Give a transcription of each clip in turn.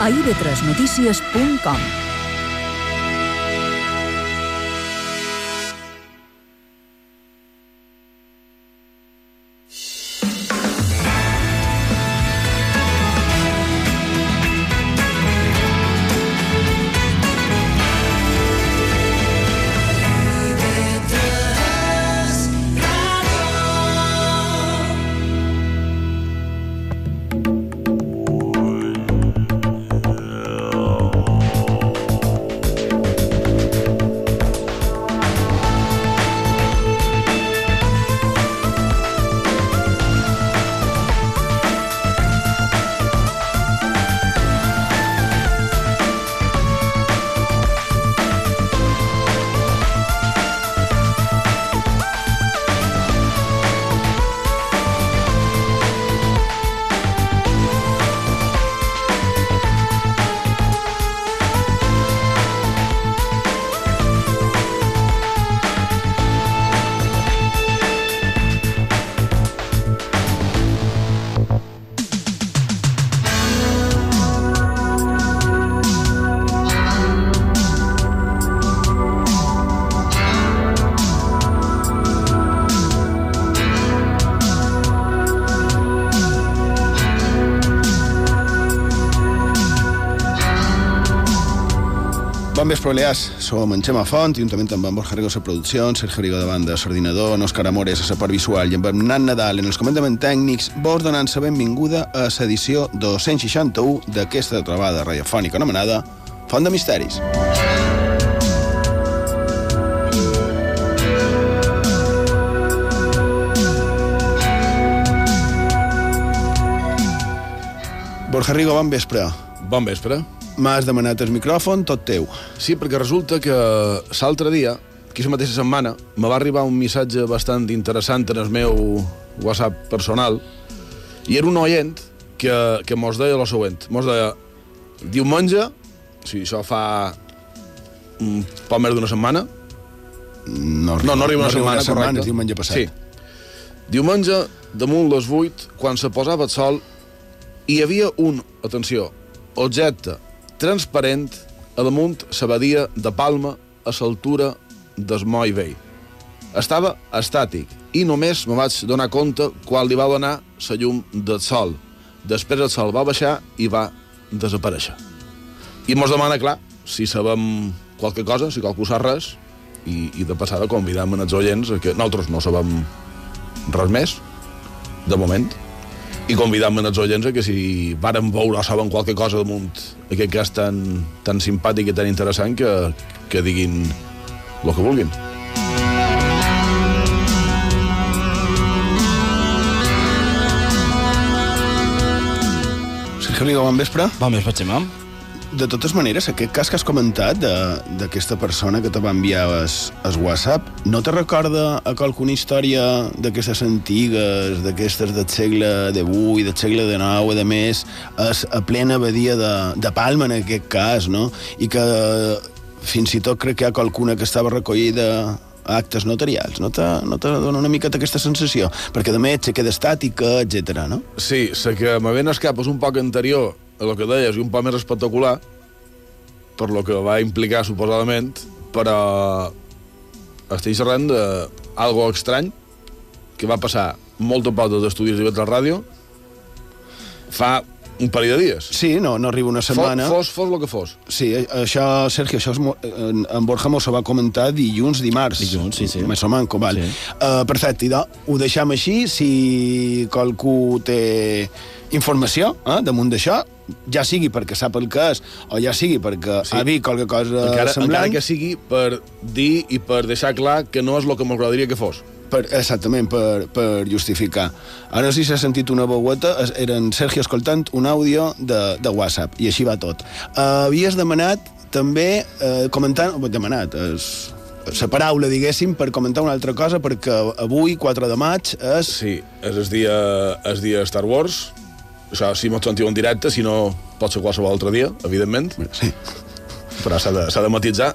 a ib3notícies.com. Balears. Som en Xema Font, juntament amb en Borja Rigo a en Sergio Rigo de banda, l'ordinador, en Òscar Amores a la part visual i en Nan Nadal en els comandaments tècnics, vos donant la benvinguda a l'edició 261 d'aquesta trobada radiofònica anomenada Font de Misteris. Borja Rigo, bon vespre. Bon vespre. M'has demanat el micròfon, tot teu. Sí, perquè resulta que l'altre dia, aquí la mateixa setmana, me va arribar un missatge bastant interessant en el meu WhatsApp personal i era un oient que, que mos deia el següent. Mos deia, diumenge, o sigui, això fa un poc més d'una setmana, No, no, no arriba una setmana, setmana, correcte. diumenge passat. Sí. Diumenge, damunt les 8, quan se posava el sol, hi havia un, atenció, objecte transparent a damunt la badia de Palma a l'altura del Moll Vell. Estava estàtic i només me vaig donar compte quan li va donar la llum del sol. Després el sol va baixar i va desaparèixer. I mos demana, clar, si sabem qualque cosa, si qualcú sap res, i, i de passada convidam els oients que nosaltres no sabem res més, de moment, i convidam els oients que si varen veure o saben qualque cosa damunt aquest cas tan, tan simpàtic i tan interessant que, que diguin el que vulguin. Sergio Rigo, bon vespre. Bon vespre, Xema. De totes maneres, aquest cas que has comentat de- d'aquesta persona que te va enviar es, es WhatsApp, no te recorda a qualcuna història d'aquestes antigues, d'aquestes del segle XVIII, del segle XIX, a més, és a plena badia de, de Palma, en aquest cas, no? I que fins i tot crec que hi ha qualcuna que estava recollida a actes notarials. No te, no te dona una miqueta aquesta sensació? Perquè, de més, se queda estàtica, etc. no? Sí, la que me ven cap és un poc anterior a lo que deies i un poc més espectacular, per lo que va implicar, suposadament, però estic xerrant d'algo estrany que va passar molt a poc dels estudis de la ràdio fa un parell de dies. Sí, no, no arriba una setmana. Fos, fos el que fos. Sí, eh, això, Sergio, això és, en, en Borja mos ho va comentar dilluns, dimarts. Dilluns, sí, sí. Més o manco, val. Sí. Sí. Uh, perfecte, idò, ho deixam així. Si qualcú té informació eh, damunt d'això, ja sigui perquè sap el que és, o ja sigui perquè Sí. ha vist qualque cosa encara, semblant. encara que sigui per dir i per deixar clar que no és el que m'agradaria que fos. Per, exactament, per, per justificar. Ara si s'ha sentit una veueta, es- era en Sergio escoltant un àudio de, de WhatsApp, i així va tot. Uh, havies demanat també, uh, comentant... demanat, és la paraula, diguéssim, per comentar una altra cosa, perquè avui, 4 de maig, és... Sí, és el dia, el dia Star Wars. Això, si m'ho sentiu en directe, si no, pot ser qualsevol altre dia, evidentment. Sí. Però s'ha de, de matitzar.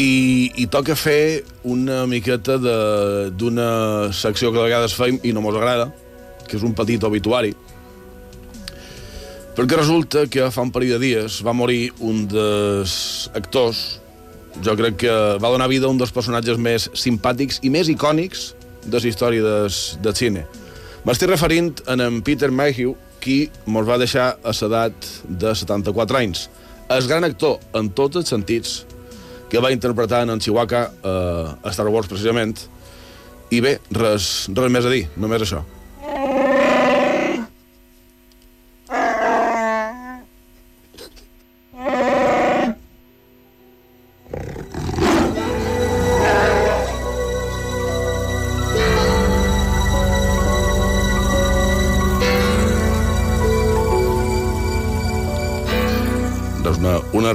I, I toca fer una miqueta de- d'una secció que de vegades feim i no mos agrada, que és un petit obituari. Perquè resulta que fa un parell de dies va morir un dels actors, jo crec que va donar vida a un dels personatges més simpàtics i més icònics de la història des, del cine. M'estic referint en en Peter Mayhew, qui mos va deixar a l'edat de 74 anys. El gran actor, en tots els sentits, que va interpretar en Chihuahua eh, a Star Wars, precisament. I bé, res, res més a dir, només això.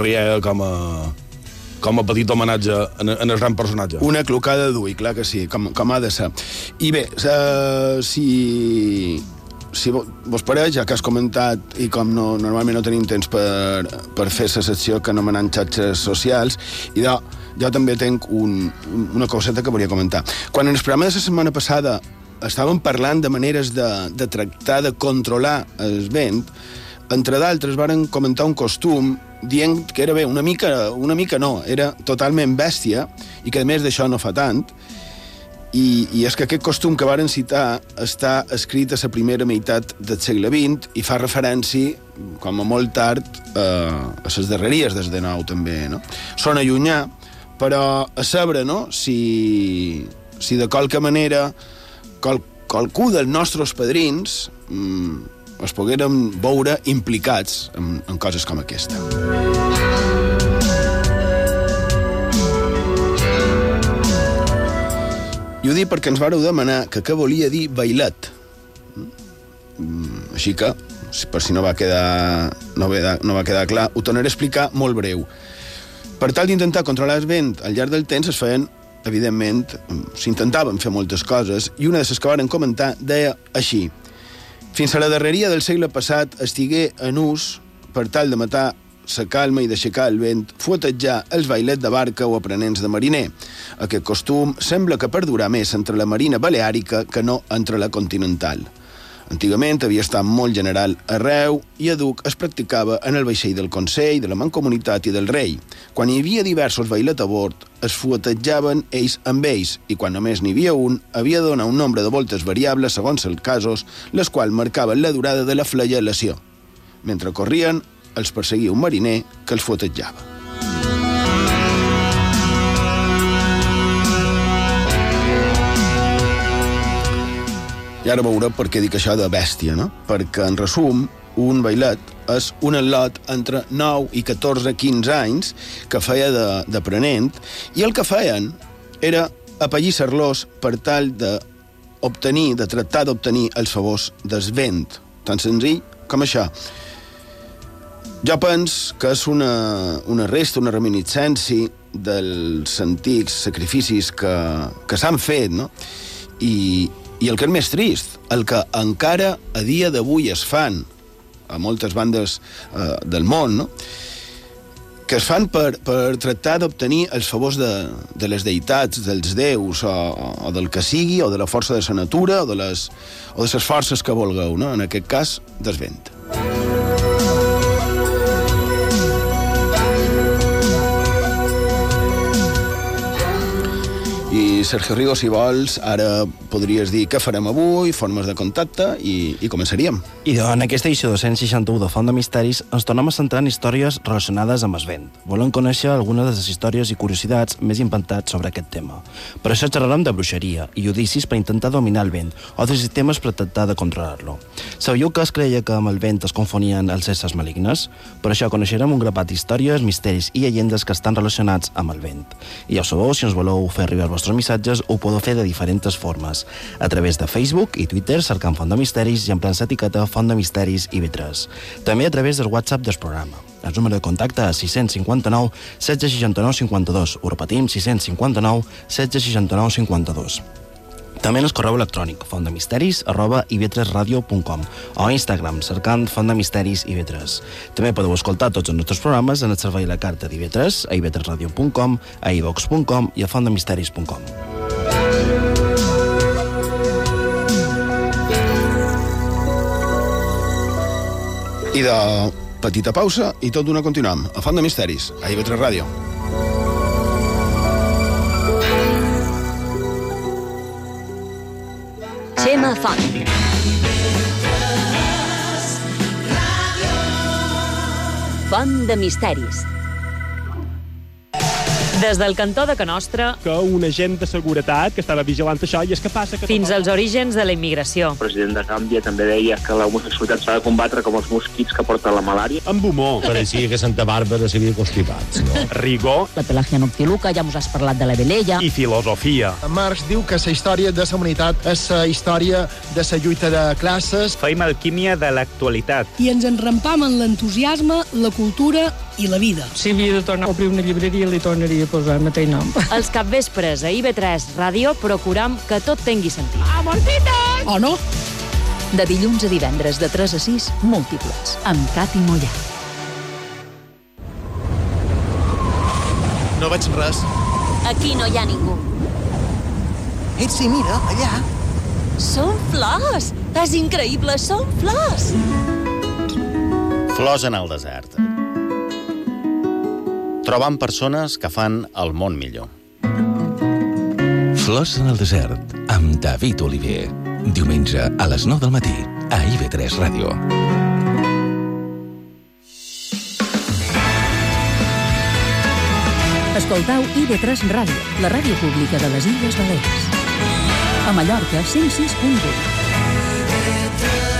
Riera com a, com a petit homenatge en, en el gran personatge. Una clocada d'ull, clar que sí, com, com ha de ser. I bé, uh, si, si vo- vos pareix, ja que has comentat, i com no, normalment no tenim temps per, per fer la secció que anomenem xarxes socials, i de, jo també tenc un- una coseta que volia comentar. Quan en el programa de la setmana passada estàvem parlant de maneres de, de tractar de controlar el vent, entre d'altres varen comentar un costum dient que era bé, una mica, una mica no, era totalment bèstia i que a més d'això no fa tant i, i és que aquest costum que varen citar està escrit a la primera meitat del segle XX i fa referència, com a molt tard, eh, a les darreries des de nou també, no? Són allunyar, però a saber, no?, si, si de qualque manera qual, qualcú dels nostres padrins mm, es poguérem veure implicats en, en coses com aquesta. I ho dic perquè ens vareu demanar que què volia dir bailet. Mm, Així que, per si no va quedar, no va, no va quedar clar, ho tornaré a explicar molt breu. Per tal d'intentar controlar el vent al llarg del temps es feien, evidentment, s'intentaven fer moltes coses i una de les que varen comentar deia així fins a la darreria del segle passat estigué en ús per tal de matar la calma i d'aixecar el vent, fuetejar els bailets de barca o aprenents de mariner. Aquest costum sembla que perdurà més entre la marina baleàrica que no entre la continental. Antigament havia estat molt general arreu i a Duc es practicava en el vaixell del Consell, de la Mancomunitat i del Rei. Quan hi havia diversos bailets a bord, es fuetejaven ells amb ells i quan només n'hi havia un, havia de donar un nombre de voltes variables segons els casos, les quals marcaven la durada de la flagellació. Mentre corrien, els perseguia un mariner que els fotejava. I ara veureu per què dic això de bèstia, no? Perquè, en resum, un bailet és un atlot entre 9 i 14-15 anys que feia d'aprenent i el que feien era apallissar-los per tal de obtenir, de tractar d'obtenir els favors del vent. Tan senzill com això. Jo pens que és una, una resta, una reminiscència dels antics sacrificis que, que s'han fet, no? I, I el que és més trist, el que encara a dia d'avui es fan a moltes bandes eh, del món, no? que es fan per, per tractar d'obtenir els favors de, de les deïtats, dels déus, o, o del que sigui, o de la força de la natura, o de les, o de les forces que vulgueu, no? en aquest cas, del Sergio Rigo, si vols, ara podries dir què farem avui, formes de contacte, i, i començaríem. I en aquesta edició 261 de Font de Misteris ens tornem a centrar en històries relacionades amb el vent. Volem conèixer algunes de les històries i curiositats més inventats sobre aquest tema. Per això xerrarem de bruixeria i judicis per intentar dominar el vent o de sistemes per tractar de controlar-lo. Sabíeu que es creia que amb el vent es confonien els éssers malignes? Per això coneixerem un grapat d'històries, misteris i llegendes que estan relacionats amb el vent. I ja ho sabeu, si ens voleu fer arribar els vostres missatges, ho podeu fer de diferents formes. A través de Facebook i Twitter cercant Font de Misteris i empleant l'etiqueta Font de Misteris i Vitres. També a través del WhatsApp del programa. El número de contacte és 659 1669 52. Ho repetim, 659 1669 52. També en el correu electrònic fontdemisteris arroba ivetresradio.com o a Instagram cercant Font de Misteris. També podeu escoltar tots els nostres programes en el servei La Carta d'Ivetres, a ivetresradio.com, a ivox.com i a fontdemisteris.com. I de petita pausa i tot d'una continuam. A Font de Misteris, a IB3 Ràdio. Xema Font. Font de Misteris. Des del cantó de Canostra que un agent de seguretat que estava vigilant això i és que passa que... fins als orígens de la immigració. El president de Gàmbia també deia que l'homosexualitat s'ha de combatre com els mosquits que porten la malària. Amb humor. Pareixia que Santa Bàrbara s'havia constipat. No? Rigor La Pelagia Noctiluca, ja mos has parlat de la Velella. i filosofia. Marx diu que la història de la humanitat és la història de la lluita de classes. Feim alquímia de l'actualitat. i ens enrampam en l'entusiasme, la cultura i la vida. Si havia de tornar a obrir una llibreria, li tornaria a posar el mateix nom. Els capvespres a IB3 Ràdio procuram que tot tingui sentit. O no? De dilluns a divendres de 3 a 6, múltiples, amb Cati Mollà. No veig res. Aquí no hi ha ningú. Ets sí, mira, allà. Són flors! És increïble, són flors! Flors en el desert. Trobant persones que fan el món millor. Flors en el desert, amb David Oliver. Diumenge a les 9 del matí, a IB3 Ràdio. Escoltau IB3 Ràdio, la ràdio pública de les Illes Balears. A Mallorca, 106.1.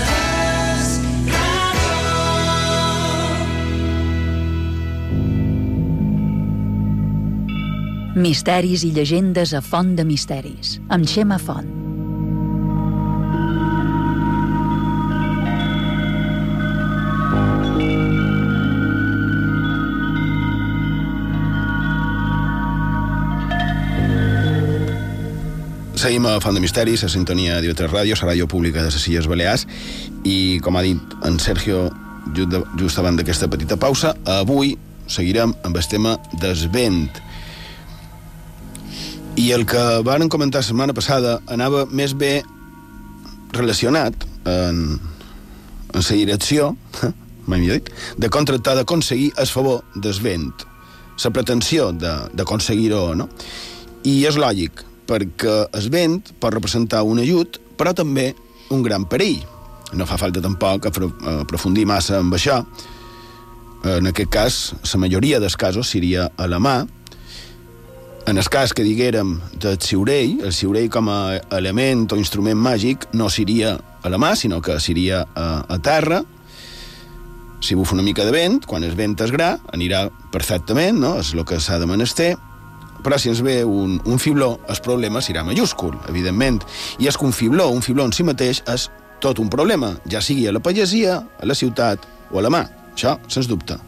Misteris i llegendes a Font de Misteris, amb Xema Font. Seguim a Font de Misteris, a sintonia d'IV3 Ràdio, la ràdio pública de les Illes Balears, i, com ha dit en Sergio just, de, just abans d'aquesta petita pausa, avui seguirem amb el tema del vent. I el que varen comentar la setmana passada anava més bé relacionat en, en la direcció, millor dit, de contractar, d'aconseguir el favor del vent, la pretensió d'aconseguir-ho, no? I és lògic, perquè el vent pot representar un ajut, però també un gran perill. No fa falta tampoc apro- aprofundir massa amb això. En aquest cas, la majoria dels casos seria a la mà. En el cas que diguérem del ciurell, el ciurell com a element o instrument màgic no seria a la mà, sinó que seria a, a terra. Si bufa una mica de vent, quan el vent és gra, anirà perfectament, no? és el que s'ha de menester, però si ens ve un, un fibló, el problema serà majúscul, evidentment. I és que un fibló, un fibló en si mateix, és tot un problema, ja sigui a la pagesia, a la ciutat o a la mà. Això, sens dubte.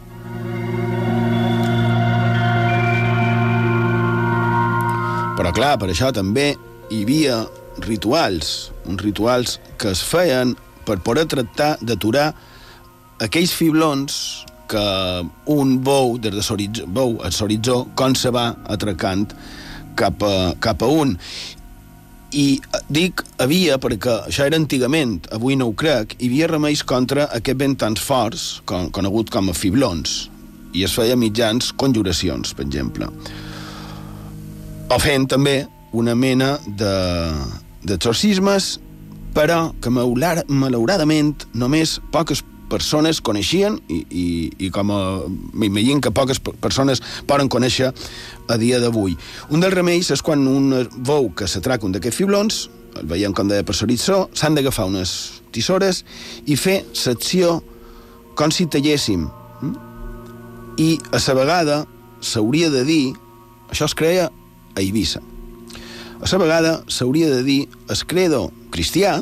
Però, clar, per això també hi havia rituals, uns rituals que es feien per poder tractar d'aturar aquells fiblons que un bou, des de l'horitzó, bou a l'horitzó, com se va atracant cap a, cap a un. I dic havia perquè això era antigament, avui no ho crec, hi havia remeis contra aquest vent tan forts, con, conegut com a fiblons, i es feia mitjans conjuracions, per exemple. O fent també una mena de d'exorcismes, però que malauradament només poques persones coneixien i, i, i com m'imagino que poques pe- persones poden conèixer a dia d'avui. Un dels remeis és quan un bou que s'atraca un d'aquests fiblons, el veiem com deia per Soritzó, s'han d'agafar unes tisores i fer secció com si talléssim. mm? I a la vegada s'hauria de dir, això es creia a Eivissa, a la vegada s'hauria de dir el credo cristià,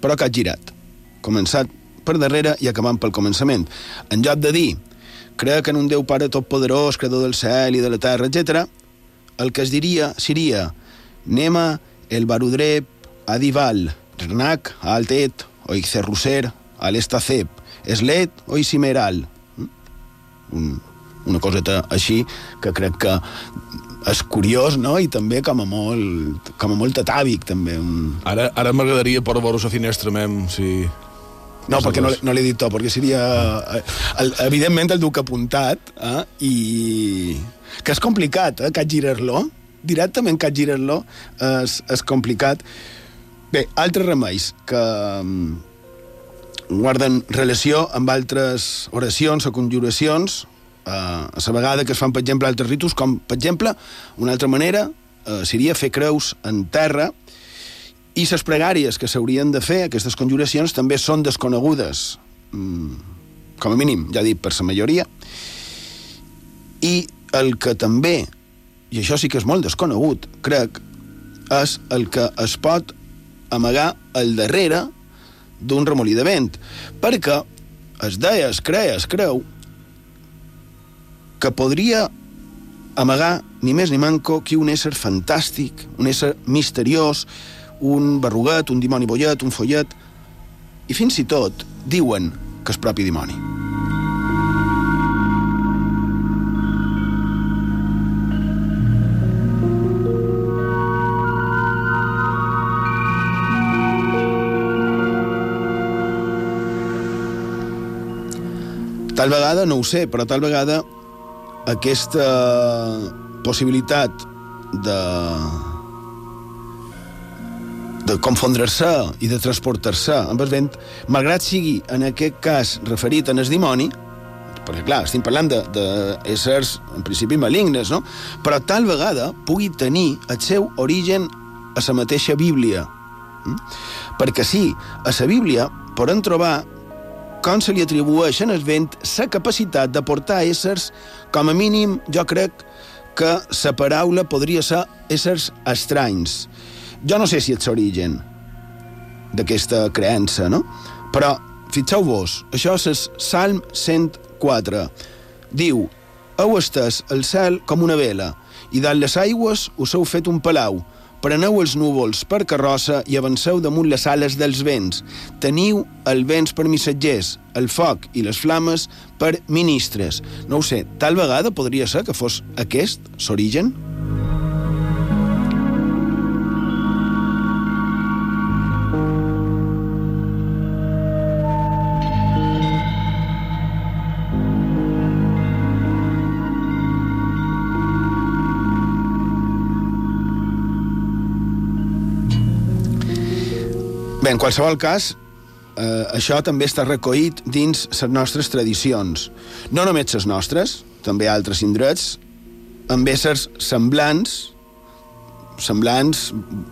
però que ha girat, començat per darrere i acabant pel començament. En lloc de dir crec en un Déu Pare Totpoderós, creador del cel i de la terra, etc., el que es diria seria Nema el Barudrep Adival, Rnac Altet, Oixerruser, Alestacep, Eslet o Isimeral. Un, una coseta així que crec que és curiós, no? I també com a molt, com a molt atàvic, també. Un... Ara, ara m'agradaria per veure la finestra, mem, si... No, perquè no, no l'he dit tot, perquè seria... El, evidentment el duc apuntat, eh? i que és complicat, eh, cal girar-lo. Directament cal girar-lo és, és complicat. Bé, altres remeis que mm, guarden relació amb altres oracions o conjuracions, a la vegada que es fan, per exemple, altres ritus, com, per exemple, una altra manera eh, seria fer creus en terra, i les pregàries que s'haurien de fer, aquestes conjuracions, també són desconegudes, mm, com a mínim, ja dic, per la majoria. I el que també, i això sí que és molt desconegut, crec, és el que es pot amagar al darrere d'un remolí de vent. Perquè es deia, es creia, es creu, que podria amagar ni més ni manco que un ésser fantàstic, un ésser misteriós, un berruguet, un dimoni bollet, un follet, i fins i tot diuen que és propi dimoni. Tal vegada, no ho sé, però tal vegada aquesta possibilitat de de confondre-se i de transportar-se amb el vent, malgrat sigui en aquest cas referit en el dimoni, perquè clar, estem parlant d'éssers en principi malignes, no? però tal vegada pugui tenir el seu origen a la mateixa Bíblia. Mm? Perquè sí, a la Bíblia podem trobar com se li atribueix en el vent la capacitat de portar éssers, com a mínim, jo crec que la paraula podria ser éssers estranys. Jo no sé si és l'origen d'aquesta creença, no? Però, fixeu-vos, això és Salm 104. Diu, heu estès el cel com una vela, i dalt les aigües us heu fet un palau. Preneu els núvols per carrossa i avanceu damunt les ales dels vents. Teniu els vents per missatgers, el foc i les flames per ministres. No ho sé, tal vegada podria ser que fos aquest l'origen? Bé, en qualsevol cas, eh, això també està recollit dins les nostres tradicions. No només les nostres, també altres indrets, amb éssers semblants, semblants,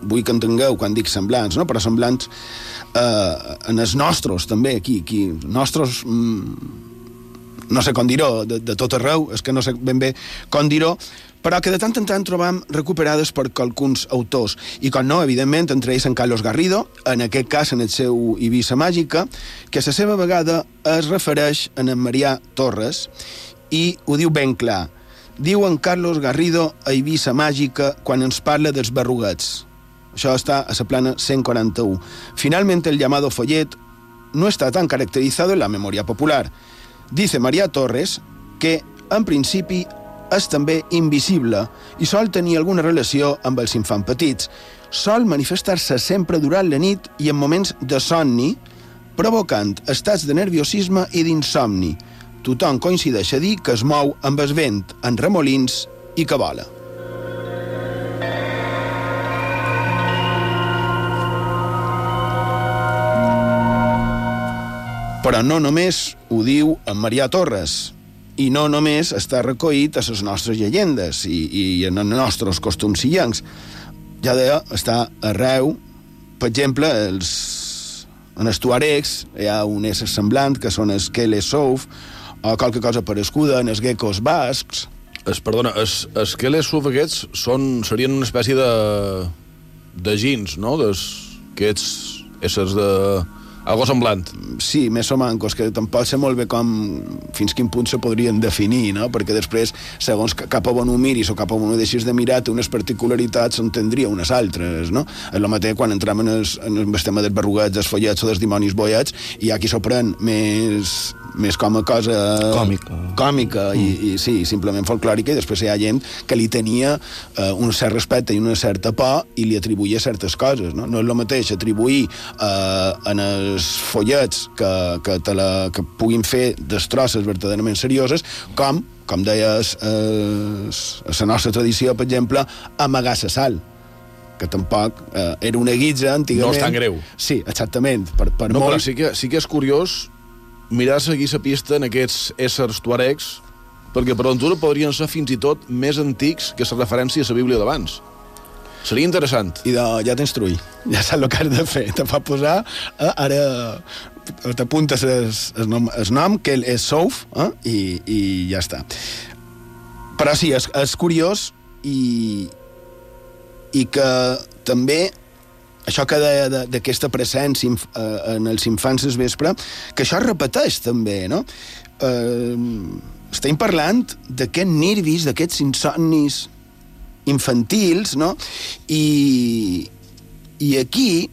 vull que entengueu quan dic semblants, no? però semblants eh, en els nostres, també, aquí, aquí. Nostres, mm, no sé com dir-ho, de, de tot arreu, és que no sé ben bé com dir-ho, però que de tant en tant trobam recuperades per alguns autors. I com no, evidentment, entre ells en Carlos Garrido, en aquest cas en el seu Eivissa Màgica, que a la seva vegada es refereix a en Marià Torres i ho diu ben clar. Diu en Carlos Garrido a Eivissa Màgica quan ens parla dels berruguets. Això està a la plana 141. Finalmente el llamado follet no está tan caracterizado en la memoria popular. Dice María Torres que, en principi, és també invisible i sol tenir alguna relació amb els infants petits. Sol manifestar-se sempre durant la nit i en moments de somni, provocant estats de nerviosisme i d'insomni. Tothom coincideix a dir que es mou amb el vent en remolins i que vola. Però no només ho diu en Marià Torres, i no només està recollit a les nostres llegendes i, i en els nostres costums sillencs. Ja deia, està arreu, per exemple, els, en els tuaregs hi ha un ésser semblant, que són els Kelesov, o qualque cosa parescuda en els geckos bascs. Es, perdona, els, els Kelesov aquests són, serien una espècie de, de gins, no? Des, aquests éssers de... Algo semblant. Sí, més o mancos, que tampoc sé molt bé com, fins quin punt se podrien definir, no? perquè després, segons cap a on ho miris o cap a on ho deixis de mirar, té unes particularitats, entendria unes altres, no? És el mateix quan entrem en, els, en el tema dels berruguets, dels follets o dels dimonis boiats, i aquí s'ho pren més, més com a cosa... Còmica. Còmica, mm. i, i sí, simplement folclòrica, i després hi ha gent que li tenia eh, un cert respecte i una certa por i li atribuïa certes coses, no? No és el mateix atribuir eh, en el els follets que, que, te la, que puguin fer destrosses verdaderament serioses, com, com deies, eh, a la nostra tradició, per exemple, amagar la sal que tampoc eh, era una guitza antigament. No és tan greu. Sí, exactament. Per, per no, molt... però sí que, sí que és curiós mirar seguir la pista en aquests éssers tuaregs, perquè per aventura podrien ser fins i tot més antics que la referència a la Bíblia d'abans. Seria interessant. I de, ja tens trull. Ja saps el que has de fer. Te fa posar... Eh, ara t'apuntes el, nom, el nom, que és Souf, eh, i, i ja està. Però sí, és, és curiós i, i que també això que deia d'aquesta presència eh, en els infants del vespre, que això es repeteix també, no? Eh, estem parlant d'aquests nervis, d'aquests insomnis infantils, no? I, I aquí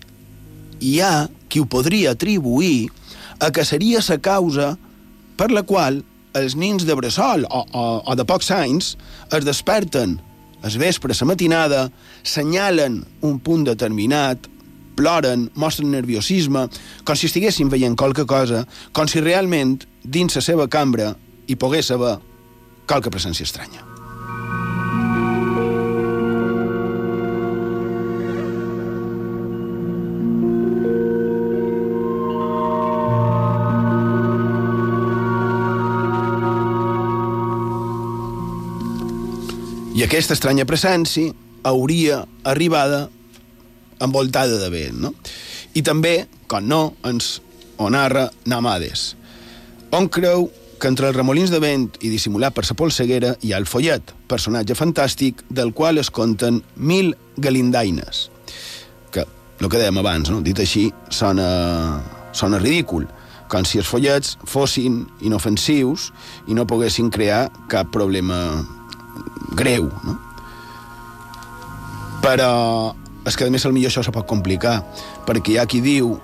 hi ha qui ho podria atribuir a que seria la causa per la qual els nins de bressol o, o, o de pocs anys es desperten es vespre, la matinada, senyalen un punt determinat, ploren, mostren nerviosisme, com si estiguessin veient qualque cosa, com si realment, dins la seva cambra, hi pogués haver qualque presència estranya. Aquesta estranya presència hauria arribada envoltada de vent, no? I també, com no, ens ho narra Namades, on creu que entre els remolins de vent i dissimulat per sa polseguera hi ha el follet, personatge fantàstic del qual es conten mil galindaines. Que, el que dèiem abans, no? dit així, sona, sona ridícul, com si els follets fossin inofensius i no poguessin crear cap problema greu, no? Però és que a més el millor això se pot complicar, perquè hi ha qui diu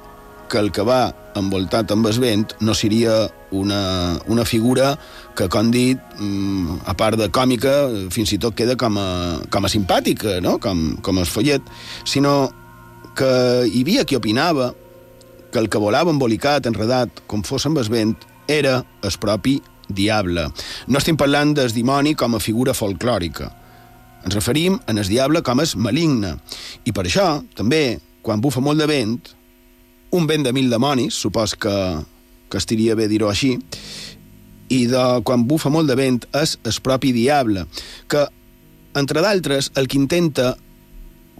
que el que va envoltat amb el vent no seria una, una figura que, com dit, mm, a part de còmica, fins i tot queda com a, com a simpàtica, no? com, com el follet, sinó que hi havia qui opinava que el que volava embolicat, enredat, com fos amb el vent, era el propi diable. No estem parlant del dimoni com a figura folclòrica. Ens referim en el diable com és maligne. I per això, també, quan bufa molt de vent, un vent de mil demonis, supos que, que estiria bé dir-ho així, i de, quan bufa molt de vent és el propi diable, que, entre d'altres, el que intenta,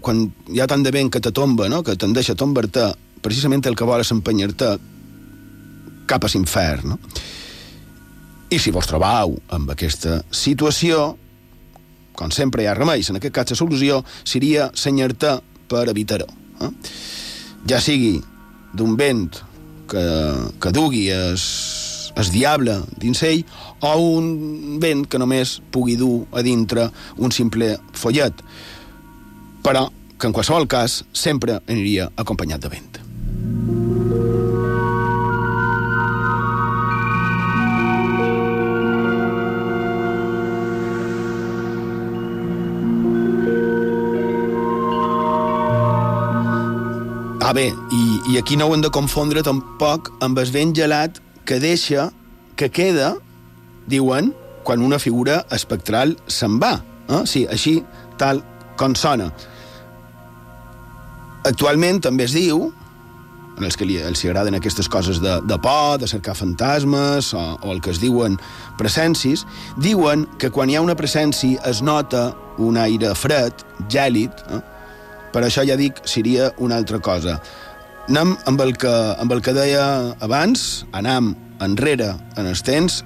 quan hi ha tant de vent que te tomba, no? que te'n deixa tombar-te, precisament el que vol és empenyar-te cap a l'infern, no? I si vos trobau amb aquesta situació, com sempre hi ha remeis, en aquest cas la solució seria senyar-te per evitar-ho. Eh? Ja sigui d'un vent que, que dugui es, es diable dins ell o un vent que només pugui dur a dintre un simple follet, però que en qualsevol cas sempre aniria acompanyat de vent. Bé, i, i aquí no ho hem de confondre tampoc amb el vent gelat que deixa, que queda, diuen, quan una figura espectral se'n va. Eh? Sí, així, tal com sona. Actualment també es diu, en els que li, els agraden aquestes coses de, de por, de cercar fantasmes, o, o el que es diuen presències, diuen que quan hi ha una presència es nota un aire fred, gèlid, eh? Per això ja dic, seria una altra cosa. Anem amb el que, amb el que deia abans, anam enrere en els temps,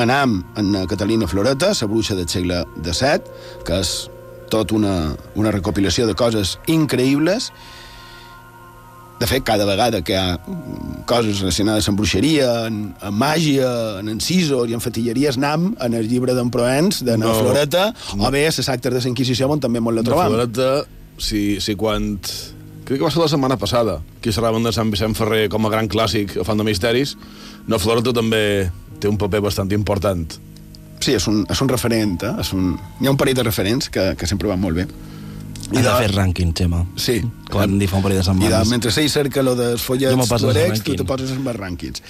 anam en Catalina Floreta, la bruixa del segle XVII, que és tot una, una recopilació de coses increïbles. De fet, cada vegada que hi ha coses relacionades amb bruixeria, en, en màgia, en encisor i en fatilleries, anam en el llibre d'en Proens, de no. Floreta, no. o bé a les actes de la Inquisició, on també molt la trobam. De Floreta si, si quan... Crec que va ser la setmana passada, que xerraven de Sant Vicent Ferrer com a gran clàssic a Font de Misteris. No Floreta també té un paper bastant important. Sí, és un, és un referent, eh? És un... hi ha un parell de referents que, que sempre van molt bé. Has de fer rànquing, Xema. Sí. Com dir fa un parell de I de, setmanes. mentre ell cerca lo dels follets el tuaregs, tu te poses amb els rànquings.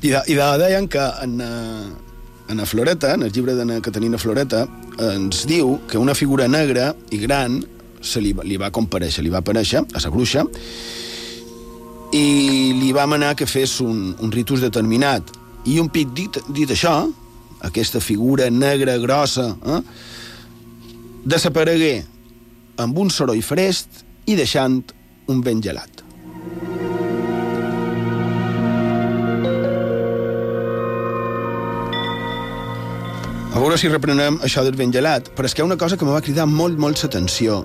I de, i de deien que en, eh, en la Floreta, en el llibre de Caterina Floreta, ens diu que una figura negra i gran se li, li va compareixer, li va aparèixer a la bruixa i li va manar que fes un, un ritus determinat. I un pic dit, dit això, aquesta figura negra, grossa, eh, desaparegué amb un soroll fresc i deixant un vent gelat. A veure si reprenem això del vent gelat, però és que hi ha una cosa que me va cridar molt, molt l'atenció.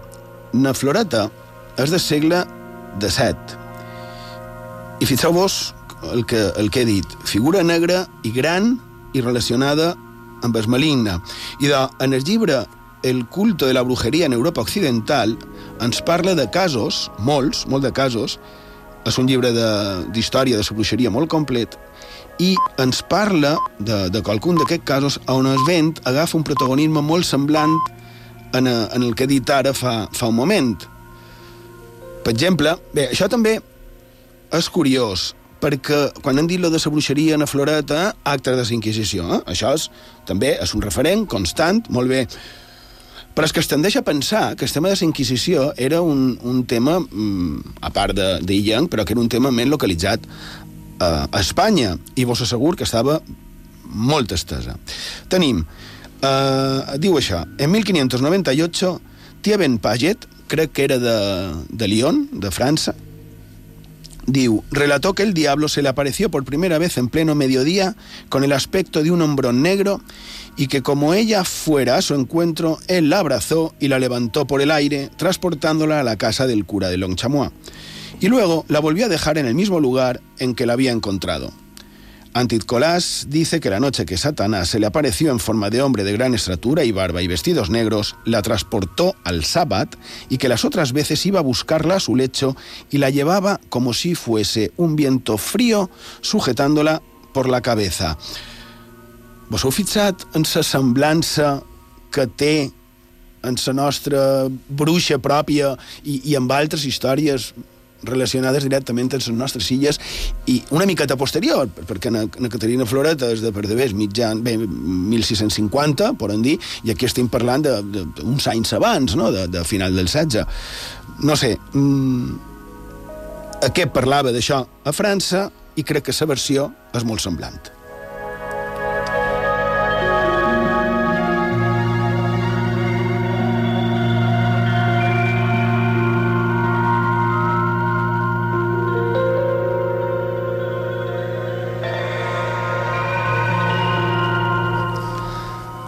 Na Floreta és del segle XVII. I fixeu-vos el que, el que he dit. Figura negra i gran i relacionada amb el maligne. I de, en el llibre El culto de la brujeria en Europa Occidental ens parla de casos, molts, molt de casos, és un llibre de- d'història de, de la bruixeria molt complet, i ens parla de, de qualcun d'aquests casos on el vent agafa un protagonisme molt semblant en, a, en el que he dit ara fa, fa un moment. Per exemple, bé, això també és curiós, perquè quan han dit lo de la bruixeria en la floreta, acte de la Inquisició, eh? això és, també és un referent constant, molt bé. Però és que es tendeix a pensar que el tema de la Inquisició era un, un tema, mm, a part Yang, però que era un tema més localitzat a, a Espanya, i vos assegur que estava molt estesa. Tenim, eh, diu en 1598, Tia Ben Paget, crec que era de, de Lyon, de França, Diu, relató que el diablo se le apareció por primera vez en pleno mediodía con el aspecto de un hombrón negro y que como ella fuera a su encuentro, él la abrazó y la levantó por el aire, transportándola a la casa del cura de Longchamois. Y luego la volvió a dejar en el mismo lugar en que la había encontrado. Antit Colás dice que la noche que Satanás se le apareció en forma de hombre de gran estatura y barba y vestidos negros, la transportó al sábat y que las otras veces iba a buscarla a su lecho y la llevaba como si fuese un viento frío sujetándola por la cabeza. Vos heu fixat en la semblança que té en la nostra bruixa pròpia i, i amb altres històries relacionades directament amb les nostres illes i una miqueta posterior, perquè na, na Caterina Floreta és de per de mitjan, bé, 1650, poden dir, i aquí estem parlant d'uns anys abans, no?, de, de final del 16. No sé, mmm, aquest parlava d'això a França i crec que la versió és molt semblant.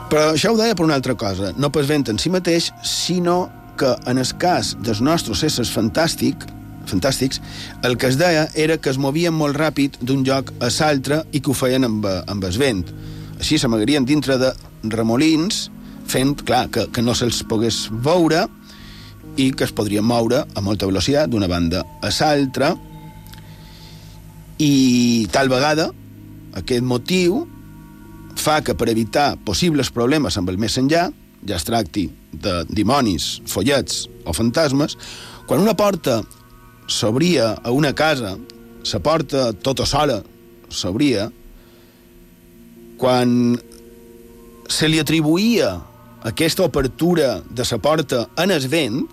Però això ho deia per una altra cosa, no pas vent en si mateix, sinó que en el cas dels nostres éssers fantàstic, fantàstics, el que es deia era que es movien molt ràpid d'un lloc a l'altre i que ho feien amb, amb el vent. Així s'amagarien dintre de remolins, fent, clar, que, que no se'ls pogués veure i que es podrien moure a molta velocitat d'una banda a l'altra i tal vegada aquest motiu fa que per evitar possibles problemes amb el més enllà, ja es tracti de dimonis, follets o fantasmes, quan una porta s'obria a una casa, la porta tota sola s'obria, quan se li atribuïa aquesta obertura de la porta en el vent,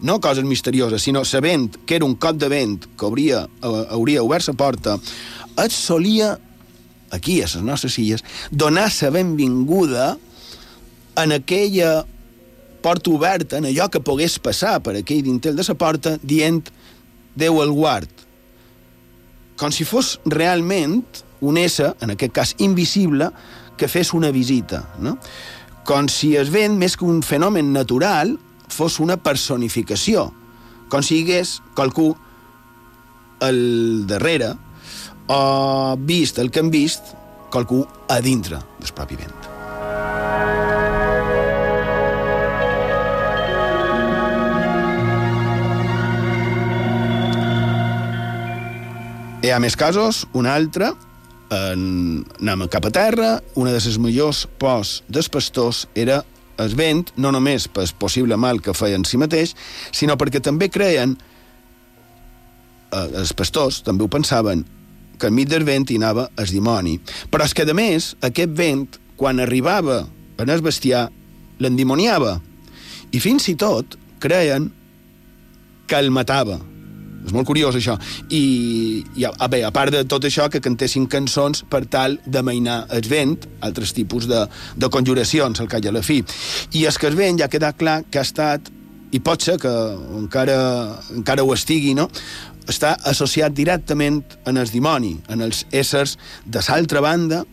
no coses misterioses, sinó sabent que era un cop de vent que hauria, hauria obert la porta, es solia aquí, a les nostres illes, donar la benvinguda en aquella porta oberta, en allò que pogués passar per aquell dintel de la porta, dient Déu el guard. Com si fos realment un ésser, en aquest cas invisible, que fes una visita. No? Com si es vent, més que un fenomen natural, fos una personificació. Com si hi hagués qualcú al darrere o vist el que hem vist qualcú a dintre del propi vent. Hi ha més casos, un altre, en, anem cap a terra, una de les millors pors dels pastors era el vent, no només pel possible mal que feia en si mateix, sinó perquè també creien, eh, els pastors també ho pensaven, que enmig del vent hi anava el dimoni. Però és que, a més, aquest vent, quan arribava en el bestiar, l'endimoniava. I fins i tot creien que el matava. És molt curiós, això. I, i a, bé, a part de tot això, que cantessin cançons per tal de mainar el vent, altres tipus de, de conjuracions, al cap i a la fi. I és que el vent ja ha quedat clar que ha estat, i pot ser que encara, encara ho estigui, no? Està associat directament en el dimoni, en els éssers de l'altra banda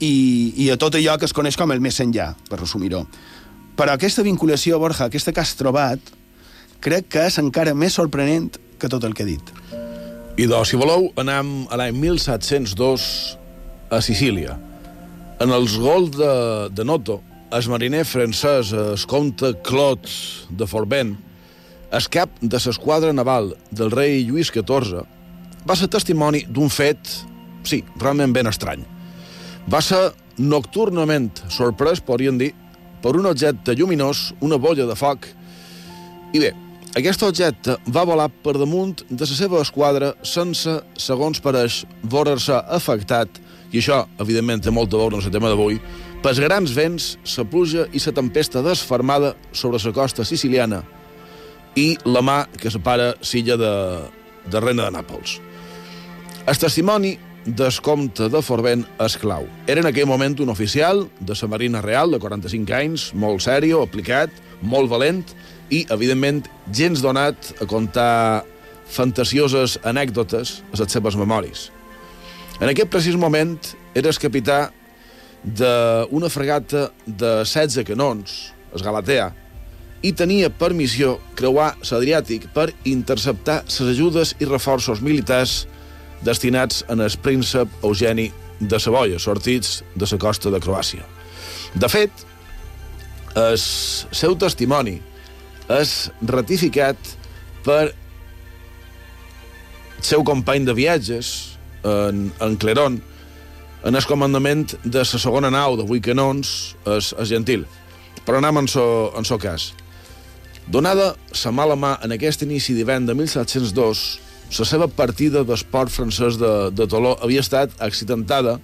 i, i a tot allò que es coneix com el més enllà, per resumir-ho. Però aquesta vinculació, Borja, aquesta que has trobat, crec que és encara més sorprenent que tot el que he dit. I doncs, si voleu, anem a l'any 1702 a Sicília. En els gols de, de Noto, el mariner francès, el comte Claude de Forbent, el cap de l'esquadra naval del rei Lluís XIV va ser testimoni d'un fet, sí, realment ben estrany. Va ser nocturnament sorprès, podríem dir, per un objecte lluminós, una bolla de foc, i bé, aquest objecte va volar per damunt de la seva esquadra sense, segons pareix, veure-se afectat, i això, evidentment, té molta veure en el tema d'avui, pels grans vents, la pluja i la tempesta desfermada sobre la costa siciliana, i la mà que separa Silla de, de Reina de Nàpols. El testimoni del comte de Forbent és clau. Era en aquell moment un oficial de la Marina Real de 45 anys, molt sèrio, aplicat, molt valent i, evidentment, gens donat a contar fantasioses anècdotes a les seves memòries. En aquest precís moment era el capità d'una fregata de 16 canons, el Galatea, i tenia per missió creuar l'Adriàtic per interceptar les ajudes i reforços militars destinats en el príncep Eugeni de Savoia, sortits de la costa de Croàcia. De fet, el seu testimoni és ratificat per el seu company de viatges, en, en Cleron, en el comandament de la segona nau de vuit canons, és, és gentil. Però anem en so, en so cas. Donada sa mala mà en aquest inici d'hivern de 1702, la seva partida d'esport francès de, de Toló havia estat accidentada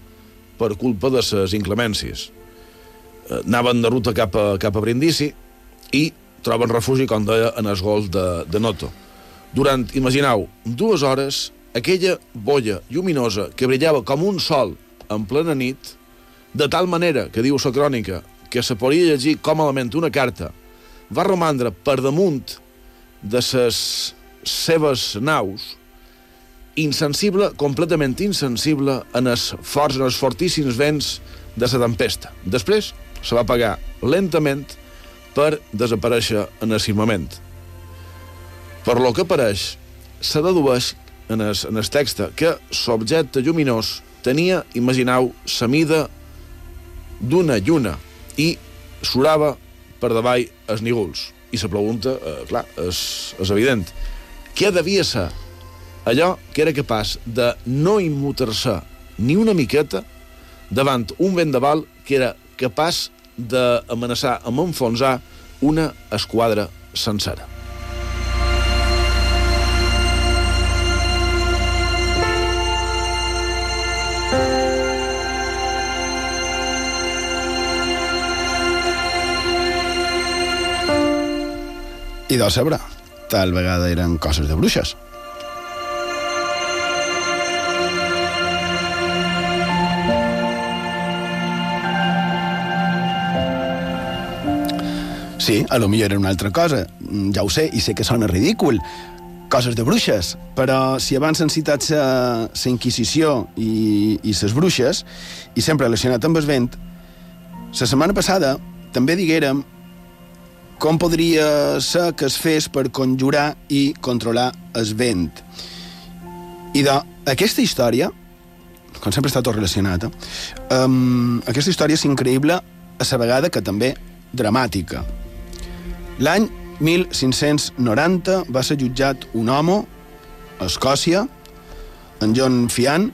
per culpa de les inclemències. Eh, anaven de ruta cap a, cap a Brindisi i troben refugi, com deia, en els gols de, de Noto. Durant, imagineu, dues hores, aquella bolla lluminosa que brillava com un sol en plena nit, de tal manera, que diu la crònica, que se podia llegir còmodament una carta va romandre per damunt de les seves naus insensible, completament insensible en els forts, en els fortíssims vents de la tempesta. Després se va apagar lentament per desaparèixer en el firmament. Per lo que apareix, se dedueix en el, en el text que l'objecte lluminós tenia, imagineu, la mida d'una lluna i surava per davall els nígols. I la pregunta, eh, clar, és, és evident. Què devia ser allò que era capaç de no immutar-se ni una miqueta davant un vendaval que era capaç d'amenaçar amb enfonsar una esquadra sencera. I de sabre, tal vegada eren coses de bruixes. Sí, a lo millor era una altra cosa, ja ho sé, i sé que sona ridícul, coses de bruixes, però si abans han citat la Inquisició i, i les bruixes, i sempre relacionat amb el vent, la setmana passada també diguérem com podria ser que es fes per conjurar i controlar el vent. I de aquesta història, com sempre està tot relacionat, eh? um, aquesta història és increïble a la vegada que també dramàtica. L'any 1590 va ser jutjat un home a Escòcia, en John Fian,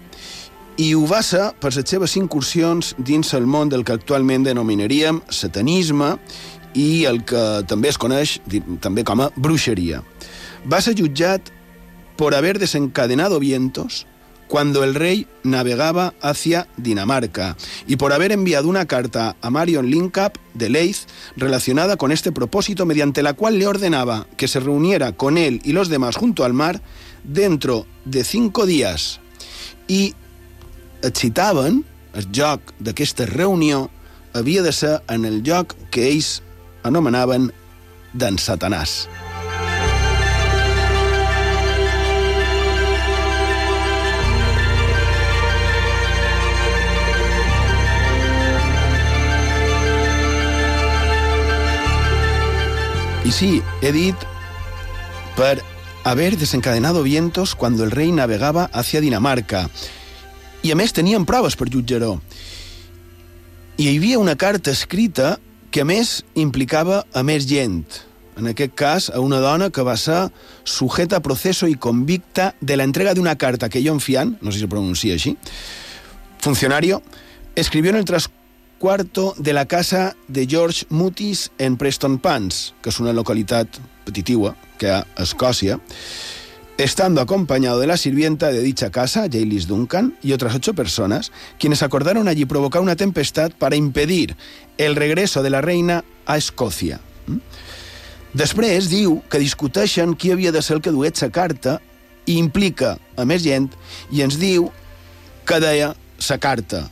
i ho va ser per les seves incursions dins el món del que actualment denominaríem satanisme i el que també es coneix també com a bruixeria. Va ser jutjat por haber desencadenado vientos cuando el rey navegaba hacia Dinamarca y por haber enviado una carta a Marion Lincap de Leith relacionada con este propósito mediante la cual le ordenaba que se reuniera con él y los demás junto al mar dentro de cinco días i excitaven el joc d'aquesta reunió havia de ser en el lloc que ells anomenaven d'en Satanàs. I sí, he dit per haver desencadenado vientos cuando el rei navegava hacia Dinamarca. I a més tenien proves per jutjar-ho. I hi havia una carta escrita que a més implicava a més gent. En aquest cas, a una dona que va ser sujeta a proceso i convicta de la entrega de una carta que John Fian, no sé si se pronuncia així, funcionario, escribió en el trascuarto de la casa de George Mutis en Preston Pans, que és una localitat petitigua que hi ha a Escòcia, estando acompañado de la sirvienta de dicha casa, Jaylis Duncan, y otras ocho personas, quienes acordaron allí provocar una tempestad para impedir el regreso de la reina a Escòcia. Mm? Després diu que discuteixen qui havia de ser el que duet sa carta i implica a més gent i ens diu que deia sa carta.